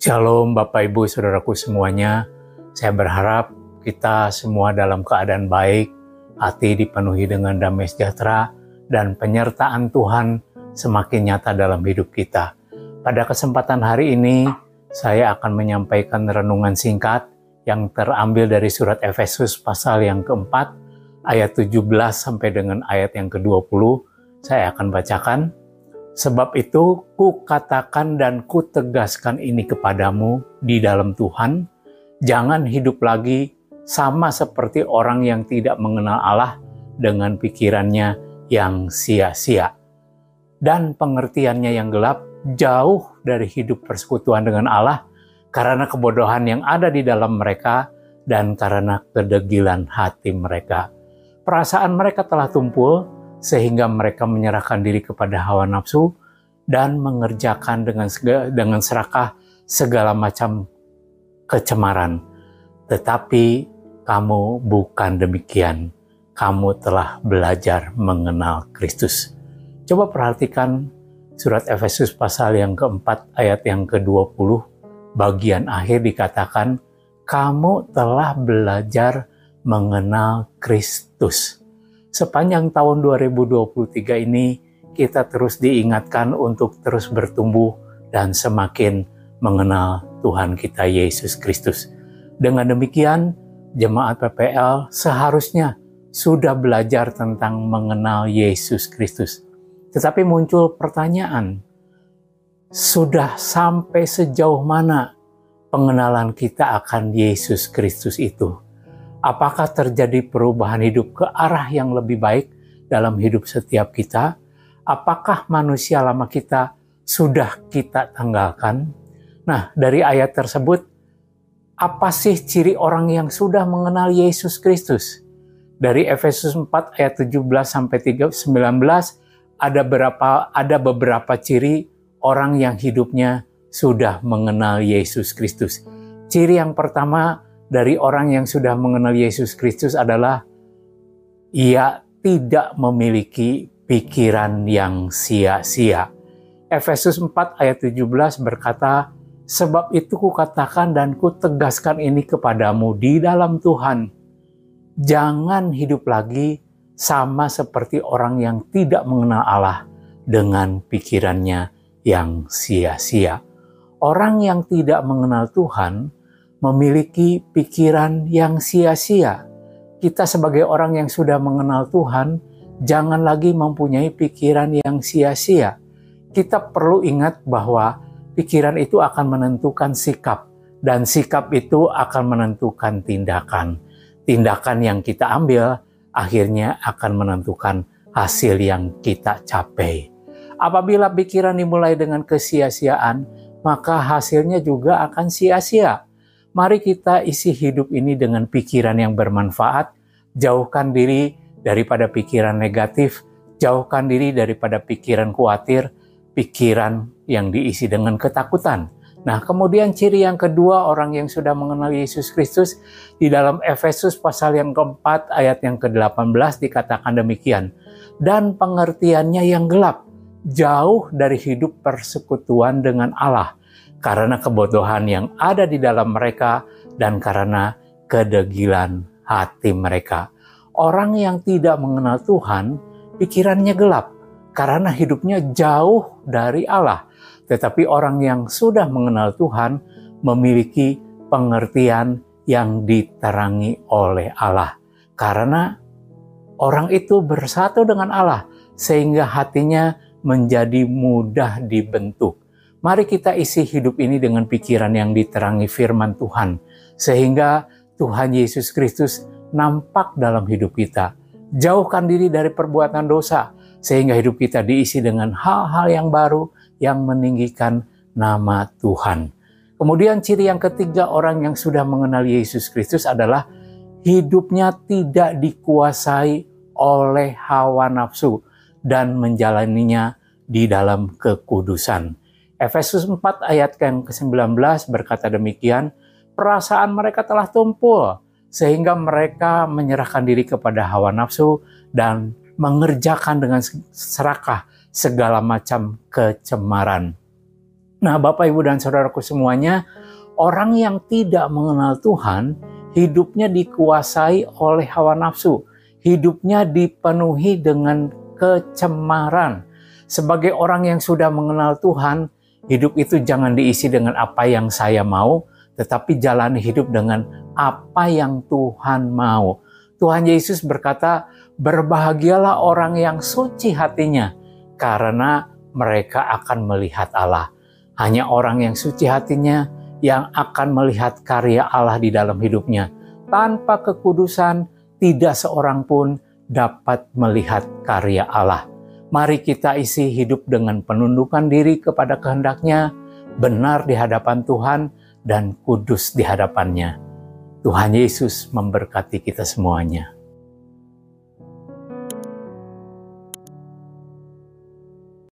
Shalom Bapak Ibu Saudaraku semuanya. Saya berharap kita semua dalam keadaan baik, hati dipenuhi dengan damai sejahtera, dan penyertaan Tuhan semakin nyata dalam hidup kita. Pada kesempatan hari ini, saya akan menyampaikan renungan singkat yang terambil dari surat Efesus pasal yang keempat, ayat 17 sampai dengan ayat yang ke-20. Saya akan bacakan. Sebab itu, ku katakan dan ku tegaskan ini kepadamu di dalam Tuhan, jangan hidup lagi sama seperti orang yang tidak mengenal Allah dengan pikirannya yang sia-sia. Dan pengertiannya yang gelap jauh dari hidup persekutuan dengan Allah karena kebodohan yang ada di dalam mereka dan karena kedegilan hati mereka. Perasaan mereka telah tumpul sehingga mereka menyerahkan diri kepada hawa nafsu dan mengerjakan dengan dengan serakah segala macam kecemaran. Tetapi kamu bukan demikian. Kamu telah belajar mengenal Kristus. Coba perhatikan surat Efesus pasal yang keempat ayat yang ke-20 bagian akhir dikatakan kamu telah belajar mengenal Kristus. Sepanjang tahun 2023 ini, kita terus diingatkan untuk terus bertumbuh dan semakin mengenal Tuhan kita Yesus Kristus. Dengan demikian, jemaat PPL seharusnya sudah belajar tentang mengenal Yesus Kristus. Tetapi muncul pertanyaan, sudah sampai sejauh mana pengenalan kita akan Yesus Kristus itu? Apakah terjadi perubahan hidup ke arah yang lebih baik dalam hidup setiap kita? Apakah manusia lama kita sudah kita tanggalkan? Nah, dari ayat tersebut, apa sih ciri orang yang sudah mengenal Yesus Kristus? Dari Efesus 4 ayat 17 sampai 19 ada beberapa ada beberapa ciri orang yang hidupnya sudah mengenal Yesus Kristus. Ciri yang pertama dari orang yang sudah mengenal Yesus Kristus adalah ia tidak memiliki pikiran yang sia-sia. Efesus 4 ayat 17 berkata, Sebab itu kukatakan dan kutegaskan ini kepadamu di dalam Tuhan. Jangan hidup lagi sama seperti orang yang tidak mengenal Allah dengan pikirannya yang sia-sia. Orang yang tidak mengenal Tuhan memiliki pikiran yang sia-sia. Kita sebagai orang yang sudah mengenal Tuhan, jangan lagi mempunyai pikiran yang sia-sia. Kita perlu ingat bahwa pikiran itu akan menentukan sikap, dan sikap itu akan menentukan tindakan. Tindakan yang kita ambil akhirnya akan menentukan hasil yang kita capai. Apabila pikiran dimulai dengan kesia-siaan, maka hasilnya juga akan sia-sia. Mari kita isi hidup ini dengan pikiran yang bermanfaat, jauhkan diri daripada pikiran negatif, jauhkan diri daripada pikiran khawatir, pikiran yang diisi dengan ketakutan. Nah, kemudian ciri yang kedua orang yang sudah mengenal Yesus Kristus di dalam Efesus pasal yang keempat ayat yang ke-18 dikatakan demikian. Dan pengertiannya yang gelap, jauh dari hidup persekutuan dengan Allah karena kebodohan yang ada di dalam mereka dan karena kedegilan hati mereka. Orang yang tidak mengenal Tuhan, pikirannya gelap karena hidupnya jauh dari Allah. Tetapi orang yang sudah mengenal Tuhan memiliki pengertian yang diterangi oleh Allah. Karena orang itu bersatu dengan Allah sehingga hatinya menjadi mudah dibentuk Mari kita isi hidup ini dengan pikiran yang diterangi firman Tuhan, sehingga Tuhan Yesus Kristus nampak dalam hidup kita. Jauhkan diri dari perbuatan dosa, sehingga hidup kita diisi dengan hal-hal yang baru yang meninggikan nama Tuhan. Kemudian ciri yang ketiga orang yang sudah mengenal Yesus Kristus adalah hidupnya tidak dikuasai oleh hawa nafsu dan menjalaninya di dalam kekudusan. Efesus 4 ayat yang ke-19 berkata demikian, perasaan mereka telah tumpul sehingga mereka menyerahkan diri kepada hawa nafsu dan mengerjakan dengan serakah segala macam kecemaran. Nah, Bapak, Ibu, dan saudaraku semuanya, orang yang tidak mengenal Tuhan, hidupnya dikuasai oleh hawa nafsu, hidupnya dipenuhi dengan kecemaran. Sebagai orang yang sudah mengenal Tuhan, hidup itu jangan diisi dengan apa yang saya mau, tetapi jalani hidup dengan apa yang Tuhan mau. Tuhan Yesus berkata, "Berbahagialah orang yang suci hatinya, karena mereka akan melihat Allah." Hanya orang yang suci hatinya yang akan melihat karya Allah di dalam hidupnya. Tanpa kekudusan, tidak seorang pun dapat melihat karya Allah. Mari kita isi hidup dengan penundukan diri kepada kehendaknya, benar di hadapan Tuhan, dan kudus di hadapannya. Tuhan Yesus memberkati kita semuanya.